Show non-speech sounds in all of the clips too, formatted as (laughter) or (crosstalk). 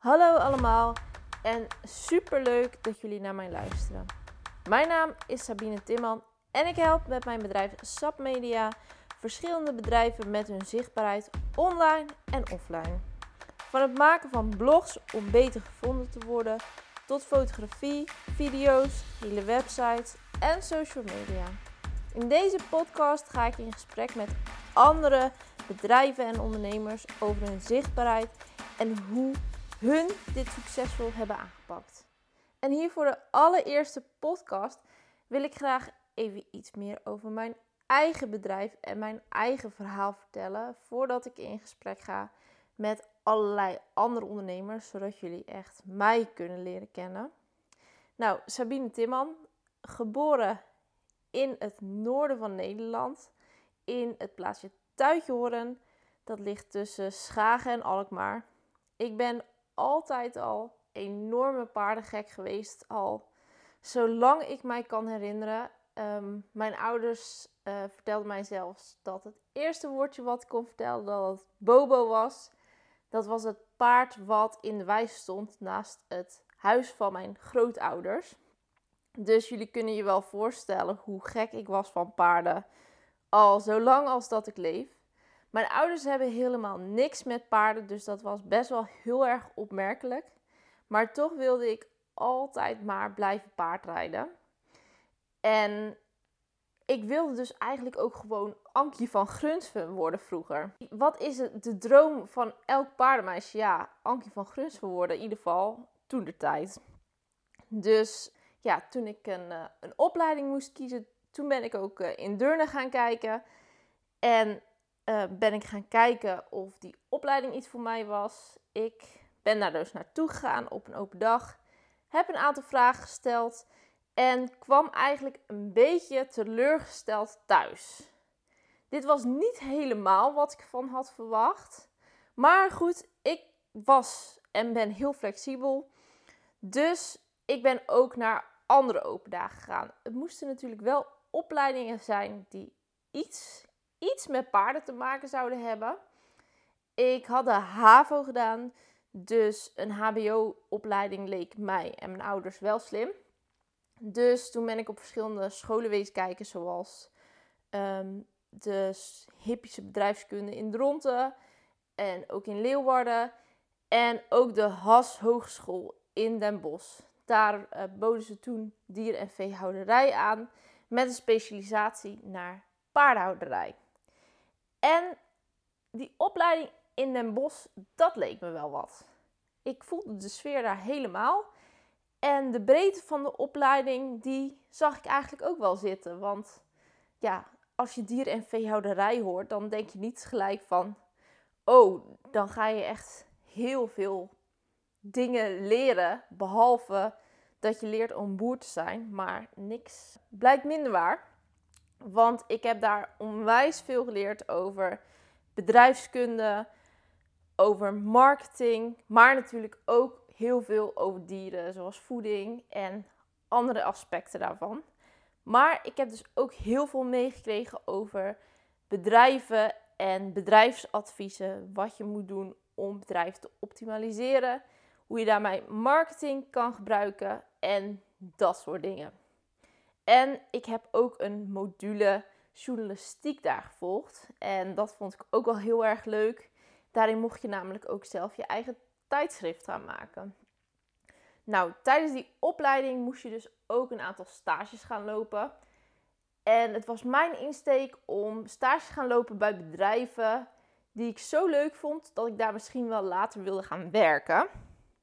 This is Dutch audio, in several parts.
Hallo allemaal en super leuk dat jullie naar mij luisteren. Mijn naam is Sabine Timman en ik help met mijn bedrijf SAP Media verschillende bedrijven met hun zichtbaarheid online en offline. Van het maken van blogs om beter gevonden te worden tot fotografie, video's, hele websites en social media. In deze podcast ga ik in gesprek met andere bedrijven en ondernemers over hun zichtbaarheid en hoe hun dit succesvol hebben aangepakt. En hier voor de allereerste podcast wil ik graag even iets meer over mijn eigen bedrijf en mijn eigen verhaal vertellen voordat ik in gesprek ga met allerlei andere ondernemers, zodat jullie echt mij kunnen leren kennen. Nou, Sabine Timman, geboren in het noorden van Nederland, in het plaatsje Tuitjehoorn. Dat ligt tussen Schagen en Alkmaar. Ik ben altijd al enorme paardengek geweest, al zolang ik mij kan herinneren. Ehm, mijn ouders uh, vertelden mij zelfs dat het eerste woordje wat ik kon vertellen dat het Bobo was. Dat was het paard wat in de wei stond naast het huis van mijn grootouders. Dus jullie kunnen je wel voorstellen hoe gek ik was van paarden. Al zolang als dat ik leef. Mijn ouders hebben helemaal niks met paarden, dus dat was best wel heel erg opmerkelijk. Maar toch wilde ik altijd maar blijven paardrijden. En ik wilde dus eigenlijk ook gewoon Ankje van Grunsven worden vroeger. Wat is de droom van elk paardenmeisje? Ja, Ankje van Grunsven worden, in ieder geval toen de tijd. Dus ja, toen ik een, uh, een opleiding moest kiezen, toen ben ik ook uh, in Deurne gaan kijken. En uh, ben ik gaan kijken of die opleiding iets voor mij was. Ik ben daar dus naartoe gegaan op een open dag. Heb een aantal vragen gesteld. En kwam eigenlijk een beetje teleurgesteld thuis. Dit was niet helemaal wat ik van had verwacht. Maar goed, ik was en ben heel flexibel. Dus ik ben ook naar andere open dagen gegaan. Het moesten natuurlijk wel opleidingen zijn die iets, iets met paarden te maken zouden hebben. Ik had de HAVO gedaan, dus een HBO-opleiding leek mij en mijn ouders wel slim. Dus toen ben ik op verschillende scholen wezen kijken, zoals um, de hippische bedrijfskunde in Dronten en ook in Leeuwarden. En ook de Has Hogeschool in Den Bosch. Daar uh, boden ze toen dier- en veehouderij aan met een specialisatie naar paardenhouderij. En die opleiding in Den Bosch, dat leek me wel wat. Ik voelde de sfeer daar helemaal. En de breedte van de opleiding, die zag ik eigenlijk ook wel zitten. Want ja, als je dier- en veehouderij hoort, dan denk je niet gelijk van... Oh, dan ga je echt heel veel dingen leren. Behalve dat je leert om boer te zijn. Maar niks blijkt minder waar. Want ik heb daar onwijs veel geleerd over bedrijfskunde, over marketing, maar natuurlijk ook heel veel over dieren, zoals voeding en andere aspecten daarvan. Maar ik heb dus ook heel veel meegekregen over bedrijven en bedrijfsadviezen. Wat je moet doen om bedrijven te optimaliseren. Hoe je daarmee marketing kan gebruiken en dat soort dingen. En ik heb ook een module journalistiek daar gevolgd. En dat vond ik ook wel heel erg leuk. Daarin mocht je namelijk ook zelf je eigen tijdschrift gaan maken. Nou, tijdens die opleiding moest je dus ook een aantal stages gaan lopen. En het was mijn insteek om stages te gaan lopen bij bedrijven die ik zo leuk vond dat ik daar misschien wel later wilde gaan werken.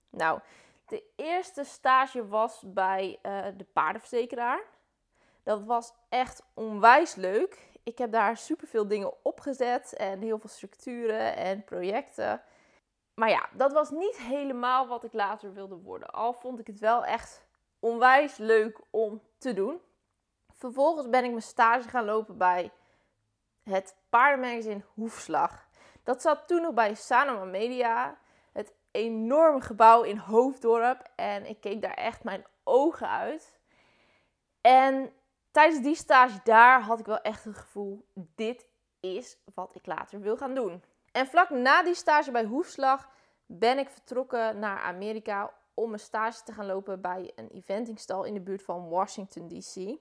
Nou, de eerste stage was bij uh, de paardenverzekeraar. Dat was echt onwijs leuk. Ik heb daar superveel dingen opgezet en heel veel structuren en projecten. Maar ja, dat was niet helemaal wat ik later wilde worden. Al vond ik het wel echt onwijs leuk om te doen. Vervolgens ben ik mijn stage gaan lopen bij het paardenmagazine Hoefslag. Dat zat toen nog bij Sanoma Media, het enorme gebouw in Hoofddorp. En ik keek daar echt mijn ogen uit. En tijdens die stage daar had ik wel echt het gevoel: dit is wat ik later wil gaan doen. En vlak na die stage bij Hoefslag ben ik vertrokken naar Amerika om een stage te gaan lopen bij een eventingstal in de buurt van Washington DC.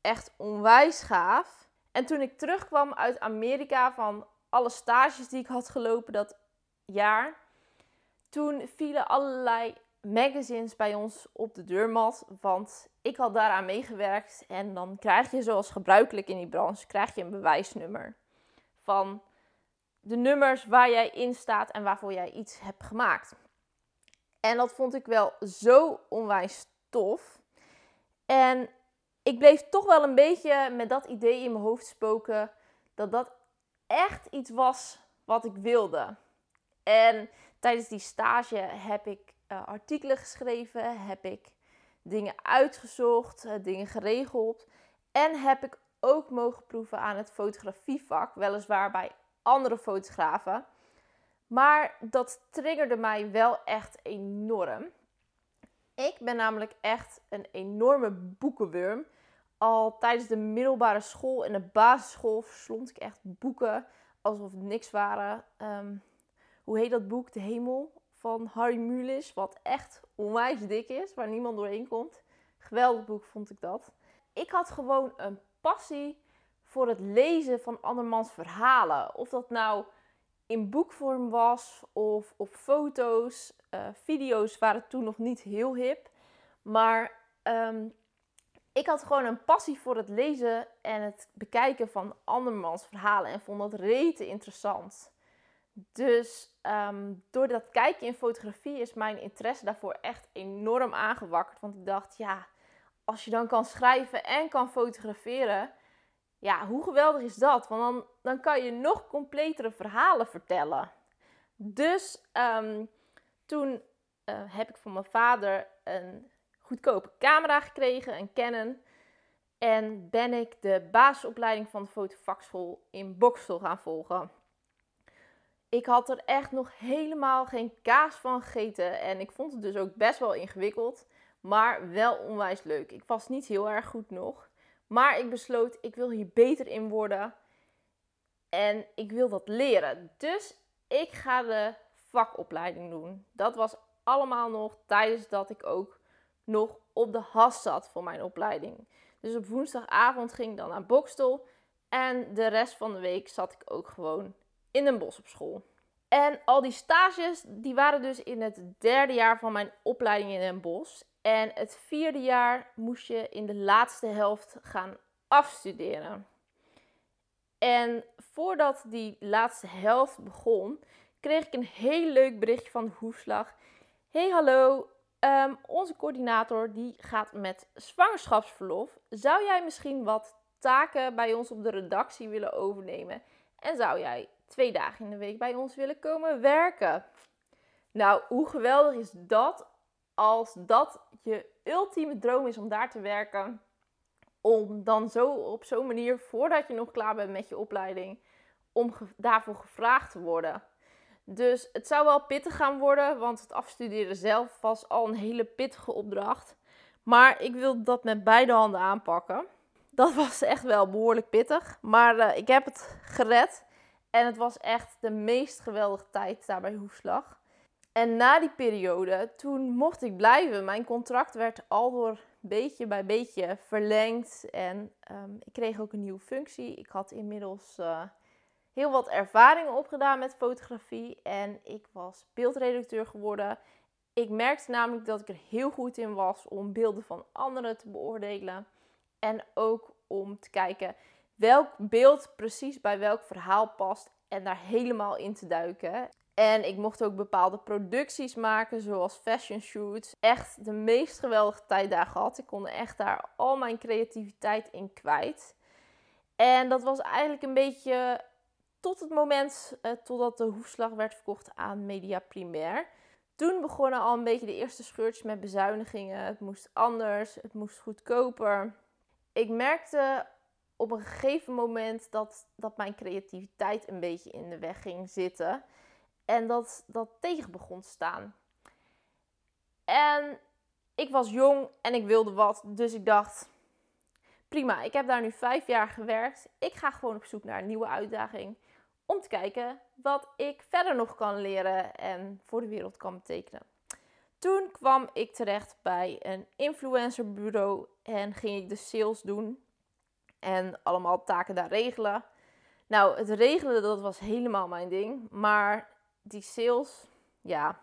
Echt onwijs gaaf. En toen ik terugkwam uit Amerika van alle stages die ik had gelopen dat jaar, toen vielen allerlei magazines bij ons op de deurmat. Want ik had daaraan meegewerkt. En dan krijg je zoals gebruikelijk in die branche, krijg je een bewijsnummer. Van de nummers waar jij in staat en waarvoor jij iets hebt gemaakt. En dat vond ik wel zo onwijs tof. En ik bleef toch wel een beetje met dat idee in mijn hoofd spoken. Dat dat echt iets was wat ik wilde. En tijdens die stage heb ik uh, artikelen geschreven, heb ik dingen uitgezocht, uh, dingen geregeld. En heb ik ook mogen proeven aan het fotografievak, weliswaar bij andere fotografen. Maar dat triggerde mij wel echt enorm. Ik ben namelijk echt een enorme boekenwurm. Al tijdens de middelbare school en de basisschool verslond ik echt boeken alsof het niks waren. Ehm, hoe heet dat boek? De Hemel van Harry Mulisch. Wat echt onwijs dik is, waar niemand doorheen komt. Geweldig boek vond ik dat. Ik had gewoon een passie voor het lezen van andermans verhalen. Of dat nou in boekvorm was of op foto's. Uh, video's waren toen nog niet heel hip. Maar ehm, ik had gewoon een passie voor het lezen en het bekijken van andermans verhalen. En vond dat rete interessant. Dus ehm, door dat kijken in fotografie is mijn interesse daarvoor echt enorm aangewakkerd. Want ik dacht, ja, als je dan kan schrijven en kan fotograferen, ja, hoe geweldig is dat? Want dan, dan kan je nog completere verhalen vertellen. Dus ehm, toen eh, heb ik van mijn vader een goedkope camera gekregen, een Canon. En ben ik de basisopleiding van de fotovakschool in Boksel gaan volgen. Ik had er echt nog helemaal geen kaas van gegeten. En ik vond het dus ook best wel ingewikkeld. Maar wel onwijs leuk. Ik was niet heel erg goed nog. Maar ik besloot, ik wil hier beter in worden. En ik wil dat leren. Dus ik ga de vakopleiding doen. Dat was allemaal nog tijdens dat ik ook nog op de has zat voor mijn opleiding. Dus op woensdagavond ging ik dan naar Bokstel. En de rest van de week zat ik ook gewoon in een bos op school. En al die stages, die waren dus in het derde jaar van mijn opleiding in Den Bosch. En het vierde jaar moest je in de laatste helft gaan afstuderen. En voordat die laatste helft begon, kreeg ik een heel leuk berichtje van de hoefslag. Hey hallo, um, onze coördinator die gaat met zwangerschapsverlof. Zou jij misschien wat taken bij ons op de redactie willen overnemen? En zou jij twee dagen in de week bij ons willen komen werken? Nou, hoe geweldig is dat als dat je ultieme droom is om daar te werken? Om dan zo op zo'n manier, voordat je nog klaar bent met je opleiding, om daarvoor gevraagd te worden. Dus het zou wel pittig gaan worden, want het afstuderen zelf was al een hele pittige opdracht. Maar ik wilde dat met beide handen aanpakken. Dat was echt wel behoorlijk pittig, maar uh, ik heb het gered. En het was echt de meest geweldige tijd daar bij Hoefslag. En na die periode, toen mocht ik blijven. Mijn contract werd al door beetje bij beetje verlengd. En um, ik kreeg ook een nieuwe functie. Ik had inmiddels uh, heel wat ervaringen opgedaan met fotografie. En ik was beeldredacteur geworden. Ik merkte namelijk dat ik er heel goed in was om beelden van anderen te beoordelen. En ook om te kijken welk beeld precies bij welk verhaal past. En daar helemaal in te duiken. En ik mocht ook bepaalde producties maken, zoals fashion shoots. Echt de meest geweldige tijd daar gehad. Ik kon echt daar al mijn creativiteit in kwijt. En dat was eigenlijk een beetje tot het moment eh, totdat de hoefslag werd verkocht aan Media Primair. Toen begonnen al een beetje de eerste scheurtjes met bezuinigingen. Het moest anders, het moest goedkoper. Ik merkte op een gegeven moment dat, dat mijn creativiteit een beetje in de weg ging zitten. En dat dat tegen begon te staan. En ik was jong en ik wilde wat. Dus ik dacht, prima, ik heb daar nu vijf jaar gewerkt. Ik ga gewoon op zoek naar een nieuwe uitdaging om te kijken wat ik verder nog kan leren en voor de wereld kan betekenen. Toen kwam ik terecht bij een influencerbureau en ging ik de sales doen en allemaal taken daar regelen. Nou, het regelen dat was helemaal mijn ding, maar die sales, ja,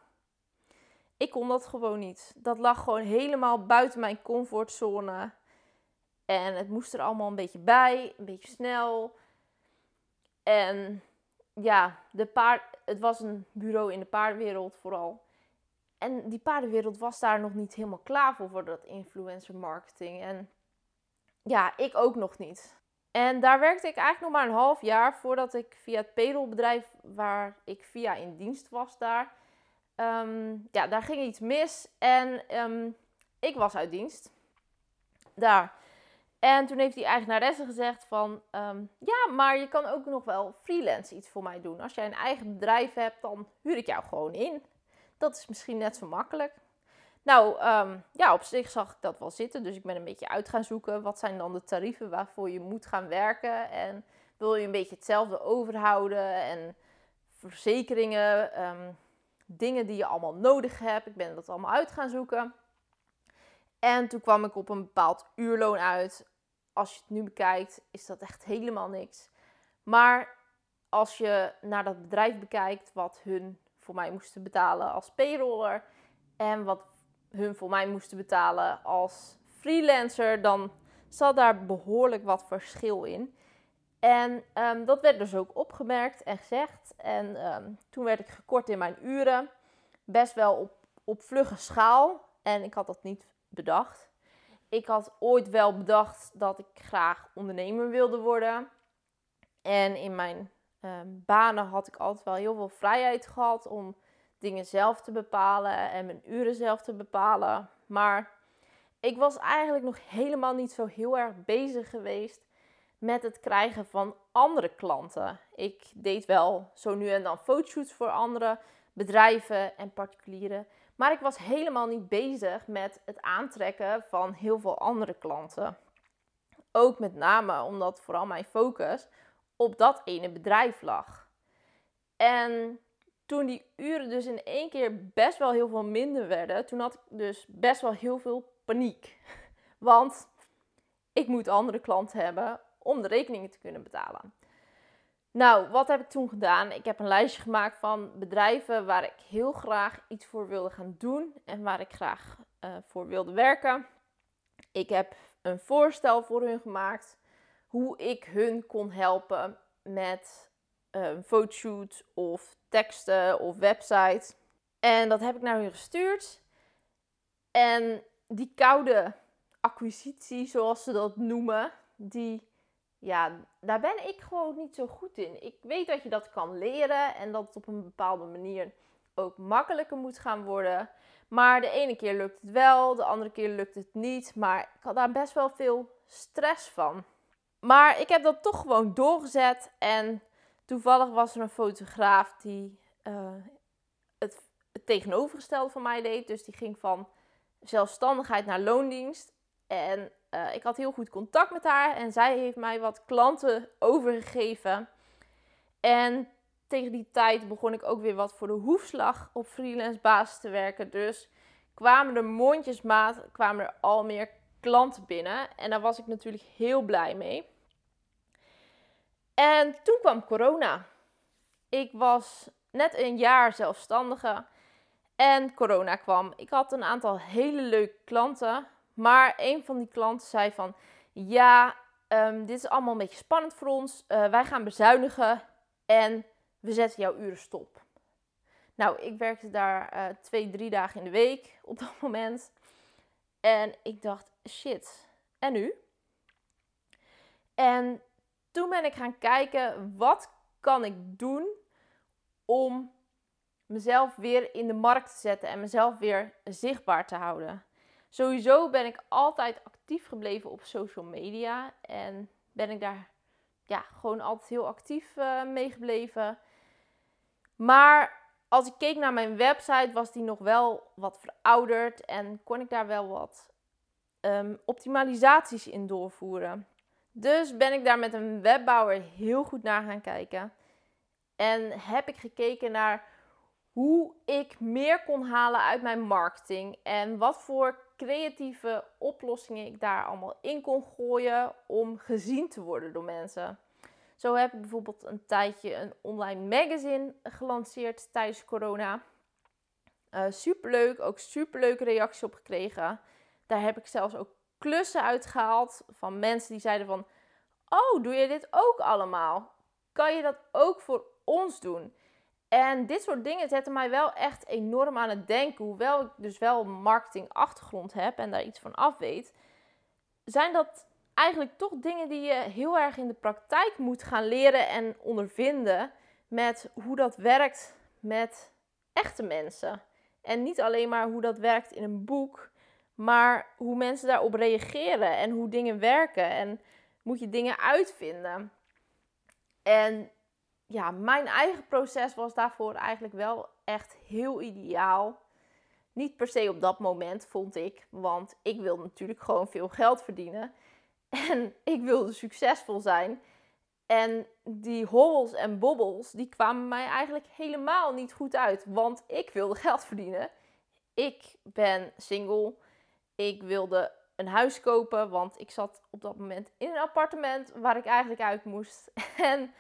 ik kon dat gewoon niet. Dat lag gewoon helemaal buiten mijn comfortzone. En het moest er allemaal een beetje bij, een beetje snel. En ja, de paard, het was een bureau in de paardenwereld vooral. En die paardenwereld was daar nog niet helemaal klaar voor, voor dat influencer marketing. En ja, ik ook nog niet. En daar werkte ik eigenlijk nog maar een half jaar voordat ik via het payrollbedrijf waar ik via in dienst was daar. Ehm, ja, daar ging iets mis en ehm, ik was uit dienst. Daar. En toen heeft die eigenaresse gezegd van, ehm, ja, maar je kan ook nog wel freelance iets voor mij doen. Als jij een eigen bedrijf hebt, dan huur ik jou gewoon in. Dat is misschien net zo makkelijk. Nou, um, ja, op zich zag ik dat wel zitten. Dus ik ben een beetje uit gaan zoeken. Wat zijn dan de tarieven waarvoor je moet gaan werken? En wil je een beetje hetzelfde overhouden? En verzekeringen, um, dingen die je allemaal nodig hebt. Ik ben dat allemaal uit gaan zoeken. En toen kwam ik op een bepaald uurloon uit. Als je het nu bekijkt, is dat echt helemaal niks. Maar als je naar dat bedrijf bekijkt, wat hun voor mij moesten betalen als payroller en wat hun voor mij moesten betalen als freelancer, dan zat daar behoorlijk wat verschil in. En um, dat werd dus ook opgemerkt en gezegd. En um, toen werd ik gekort in mijn uren. Best wel op, op vlugge schaal. En ik had dat niet bedacht. Ik had ooit wel bedacht dat ik graag ondernemer wilde worden. En in mijn um, banen had ik altijd wel heel veel vrijheid gehad om dingen zelf te bepalen en mijn uren zelf te bepalen. Maar ik was eigenlijk nog helemaal niet zo heel erg bezig geweest met het krijgen van andere klanten. Ik deed wel zo nu en dan fotoshoots voor andere bedrijven en particulieren. Maar ik was helemaal niet bezig met het aantrekken van heel veel andere klanten. Ook met name omdat vooral mijn focus op dat ene bedrijf lag. En toen die uren dus in één keer best wel heel veel minder werden, toen had ik dus best wel heel veel paniek. (laughs) Want ik moet andere klanten hebben om de rekeningen te kunnen betalen. Nou, wat heb ik toen gedaan? Ik heb een lijstje gemaakt van bedrijven waar ik heel graag iets voor wilde gaan doen en waar ik graag uh, voor wilde werken. Ik heb een voorstel voor hun gemaakt hoe ik hun kon helpen met een fotoshoot of teksten of website. En dat heb ik naar hun gestuurd. En die koude acquisitie, zoals ze dat noemen, die, ja, daar ben ik gewoon niet zo goed in. Ik weet dat je dat kan leren en dat het op een bepaalde manier ook makkelijker moet gaan worden. Maar de ene keer lukt het wel, de andere keer lukt het niet. Maar ik had daar best wel veel stress van. Maar ik heb dat toch gewoon doorgezet. En toevallig was er een fotograaf die uh, het, tegenovergestelde van mij deed. Dus die ging van zelfstandigheid naar loondienst. En uh, ik had heel goed contact met haar. En zij heeft mij wat klanten overgegeven. En tegen die tijd begon ik ook weer wat voor de hoefslag op freelance basis te werken. Dus kwamen er mondjesmaat, kwamen er al meer klanten binnen. En daar was ik natuurlijk heel blij mee. En toen kwam corona. Ik was net een jaar zelfstandige en corona kwam. Ik had een aantal hele leuke klanten, maar een van die klanten zei van ja, um, dit is allemaal een beetje spannend voor ons. Uh, wij gaan bezuinigen en we zetten jouw uren stop. Nou, ik werkte daar uh, twee, drie dagen in de week op dat (laughs) moment. En ik dacht, shit, en nu? En toen ben ik gaan kijken, wat kan ik doen om mezelf weer in de markt te zetten en mezelf weer zichtbaar te houden. Sowieso ben ik altijd actief gebleven op social media en ben ik daar ja, gewoon altijd heel actief uh, mee gebleven. Maar als ik keek naar mijn website, was die nog wel wat verouderd en kon ik daar wel wat um, optimalisaties in doorvoeren. Dus ben ik daar met een webbouwer heel goed naar gaan kijken. En heb ik gekeken naar hoe ik meer kon halen uit mijn marketing. En wat voor creatieve oplossingen ik daar allemaal in kon gooien om gezien te worden door mensen. Zo heb ik bijvoorbeeld een tijdje een online magazine gelanceerd tijdens corona. Uh, superleuk, ook superleuke reacties op gekregen. Daar heb ik zelfs ook klussen uitgehaald van mensen die zeiden van... Oh, doe je dit ook allemaal? Kan je dat ook voor ons doen? En dit soort dingen zetten mij wel echt enorm aan het denken. Hoewel ik dus wel een marketingachtergrond heb en daar iets van af weet. Zijn dat eigenlijk toch dingen die je heel erg in de praktijk moet gaan leren en ondervinden. Met hoe dat werkt met echte mensen. En niet alleen maar hoe dat werkt in een boek, maar hoe mensen daarop reageren en hoe dingen werken. En moet je dingen uitvinden. En ja, mijn eigen proces was daarvoor eigenlijk wel echt heel ideaal. Niet per se op dat moment, vond ik. Want ik wilde natuurlijk gewoon veel geld verdienen. (laughs) En ik wilde succesvol zijn. En die hobbels en bobbels, die kwamen mij eigenlijk helemaal niet goed uit. Want ik wilde geld verdienen. Ik ben single. Ik wilde een huis kopen, want ik zat op dat moment in een appartement waar ik eigenlijk uit moest. (laughs) En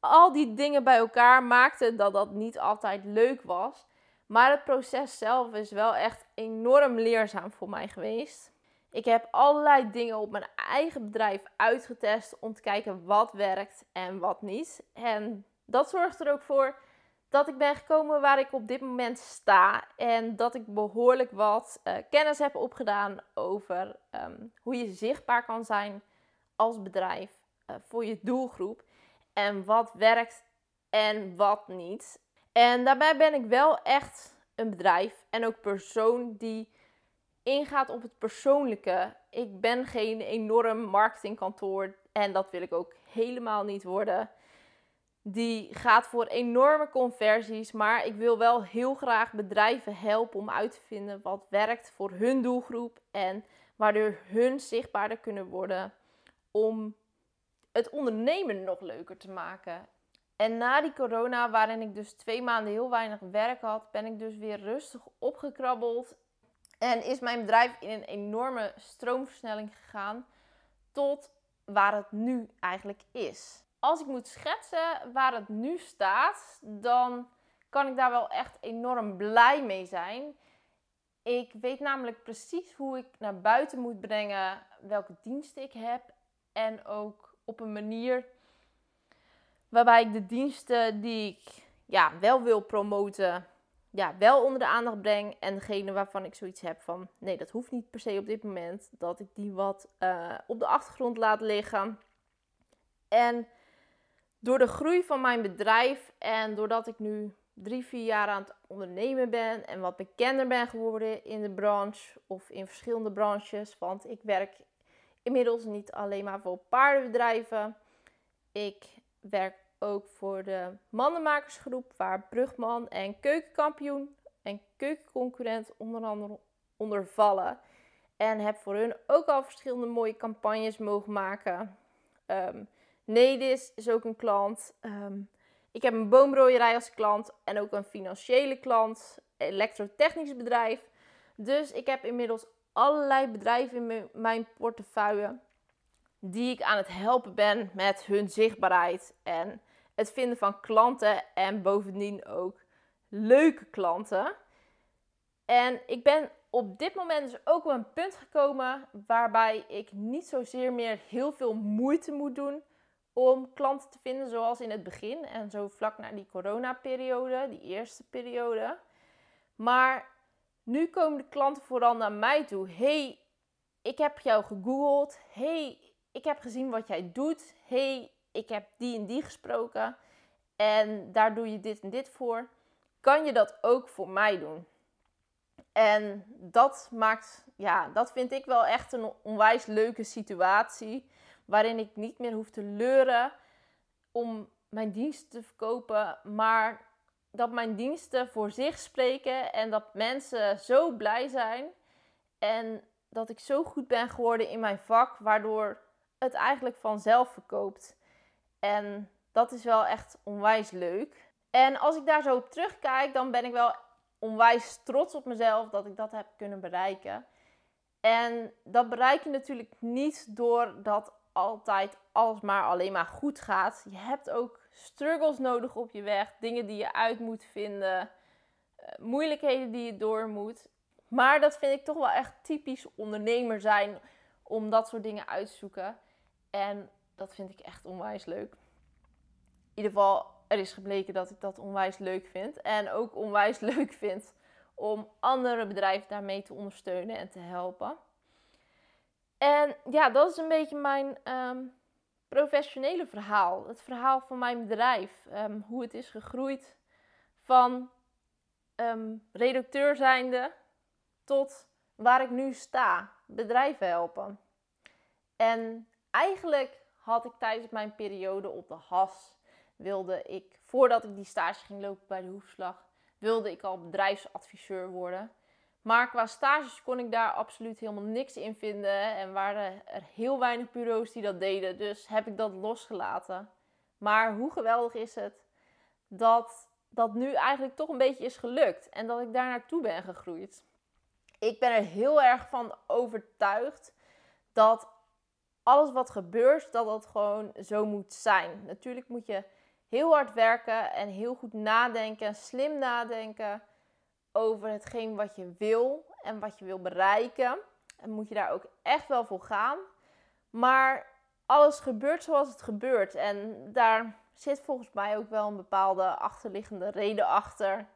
al die dingen bij elkaar maakten dat dat niet altijd leuk was. Maar het proces zelf is wel echt enorm leerzaam voor mij geweest. Ik heb allerlei dingen op mijn eigen bedrijf uitgetest om te kijken wat werkt en wat niet. En dat zorgt er ook voor dat ik ben gekomen waar ik op dit moment sta. En dat ik behoorlijk wat uh, kennis heb opgedaan over um, hoe je zichtbaar kan zijn als bedrijf uh, voor je doelgroep. En wat werkt en wat niet. En daarbij ben ik wel echt een bedrijf en ook persoon die ingaat op het persoonlijke. Ik ben geen enorm marketingkantoor en dat wil ik ook helemaal niet worden. Die gaat voor enorme conversies, maar ik wil wel heel graag bedrijven helpen om uit te vinden wat werkt voor hun doelgroep en waardoor hun zichtbaarder kunnen worden om het ondernemen nog leuker te maken. En na die corona, waarin ik dus twee maanden heel weinig werk had, ben ik dus weer rustig opgekrabbeld en is mijn bedrijf in een enorme stroomversnelling gegaan tot waar het nu eigenlijk is. Als ik moet schetsen waar het nu staat, dan kan ik daar wel echt enorm blij mee zijn. Ik weet namelijk precies hoe ik naar buiten moet brengen welke diensten ik heb. En ook op een manier waarbij ik de diensten die ik ja, wel wil promoten, ja, wel onder de aandacht breng. En degene waarvan ik zoiets heb van, nee, dat hoeft niet per se op dit moment. Dat ik die wat uh, op de achtergrond laat liggen. En door de groei van mijn bedrijf en doordat ik nu drie, vier jaar aan het ondernemen ben en wat bekender ben geworden in de branche of in verschillende branches. Want ik werk inmiddels niet alleen maar voor paardenbedrijven. Ik werk ook voor de mannenmakersgroep, waar Brugman en Keukenkampioen en Keukenconcurrent onder andere onder vallen. En heb voor hun ook al verschillende mooie campagnes mogen maken. Um, Nedis is ook een klant. Um, ik heb een boomrooierij als klant en ook een financiële klant, elektrotechnisch bedrijf. Dus ik heb inmiddels allerlei bedrijven in mijn portefeuille die ik aan het helpen ben met hun zichtbaarheid en het vinden van klanten en bovendien ook leuke klanten. En ik ben op dit moment dus ook op een punt gekomen waarbij ik niet zozeer meer heel veel moeite moet doen om klanten te vinden zoals in het begin en zo vlak na die corona-periode, die eerste periode. Maar nu komen de klanten vooral naar mij toe. Hey, ik heb jou gegoogeld. Hey, ik heb gezien wat jij doet. Hey, ik heb die en die gesproken. En daar doe je dit en dit voor. Kan je dat ook voor mij doen? En dat maakt, ja, dat vind ik wel echt een onwijs leuke situatie. Waarin ik niet meer hoef te leuren om mijn diensten te verkopen. Maar dat mijn diensten voor zich spreken en dat mensen zo blij zijn. En dat ik zo goed ben geworden in mijn vak, waardoor het eigenlijk vanzelf verkoopt. En dat is wel echt onwijs leuk. En als ik daar zo op terugkijk, dan ben ik wel onwijs trots op mezelf dat ik dat heb kunnen bereiken. En dat bereik je natuurlijk niet door dat altijd alles maar alleen maar goed gaat. Je hebt ook struggles nodig op je weg, dingen die je uit moet vinden, eh, moeilijkheden die je door moet. Maar dat vind ik toch wel echt typisch ondernemer zijn om dat soort dingen uit te zoeken. En dat vind ik echt onwijs leuk. In ieder geval, er is gebleken dat ik dat onwijs leuk vind. En ook onwijs (laughs) leuk vind om andere bedrijven daarmee te ondersteunen en te helpen. En ja, dat is een beetje mijn ehm, professionele verhaal. Het verhaal van mijn bedrijf. Ehm, hoe het is gegroeid van um, redacteur zijnde tot waar ik nu sta. Bedrijven helpen. En eigenlijk had ik tijdens mijn periode op de HAS, wilde ik, voordat ik die stage ging lopen bij de hoefslag, wilde ik al bedrijfsadviseur worden. Maar qua stages kon ik daar absoluut helemaal niks in vinden. En waren er heel weinig bureaus die dat deden. Dus heb ik dat losgelaten. Maar hoe geweldig is het dat dat nu eigenlijk toch een beetje is gelukt. En dat ik daar naartoe ben gegroeid. Ik ben er heel erg van overtuigd dat alles wat gebeurt, dat dat gewoon zo moet zijn. Natuurlijk moet je heel hard werken en heel goed nadenken, slim nadenken over hetgeen wat je wil en wat je wil bereiken. En moet je daar ook echt wel voor gaan. Maar alles gebeurt zoals het gebeurt. En daar zit volgens mij ook wel een bepaalde achterliggende reden achter.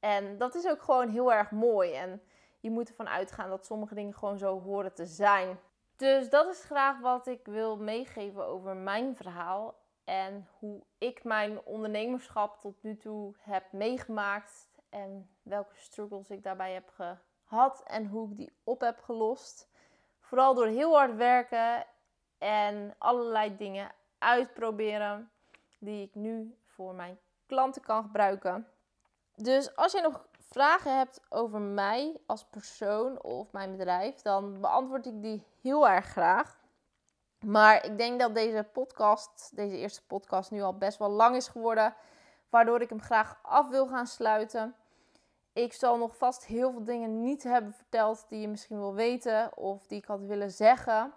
En dat is ook gewoon heel erg mooi. En je moet ervan uitgaan dat sommige dingen gewoon zo horen te zijn. Dus dat is graag wat ik wil meegeven over mijn verhaal. En hoe ik mijn ondernemerschap tot nu toe heb meegemaakt en welke struggles ik daarbij heb gehad en hoe ik die op heb gelost. Vooral door heel hard werken en allerlei dingen uitproberen die ik nu voor mijn klanten kan gebruiken. Dus als je nog vragen hebt over mij als persoon of mijn bedrijf, dan beantwoord ik die heel erg graag. Maar ik denk dat deze podcast, deze eerste podcast, nu al best wel lang is geworden waardoor ik hem graag af wil gaan sluiten. Ik zal nog vast heel veel dingen niet hebben verteld die je misschien wil weten of die ik had willen zeggen.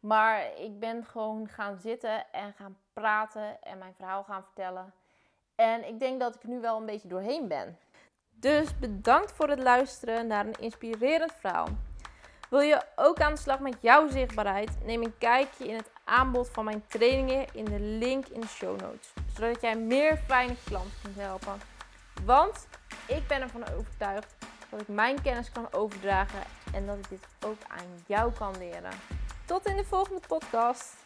Maar ik ben gewoon gaan zitten en gaan praten en mijn verhaal gaan vertellen. En ik denk dat ik nu wel een beetje doorheen ben. Dus bedankt voor het luisteren naar een inspirerend verhaal. Wil je ook aan de slag met jouw zichtbaarheid? Neem een kijkje in het aanbod van mijn trainingen in de link in de show notes. Zodat jij meer fijne klanten kunt helpen. Want ik ben ervan overtuigd dat ik mijn kennis kan overdragen en dat ik dit ook aan jou kan leren. Tot in de volgende podcast.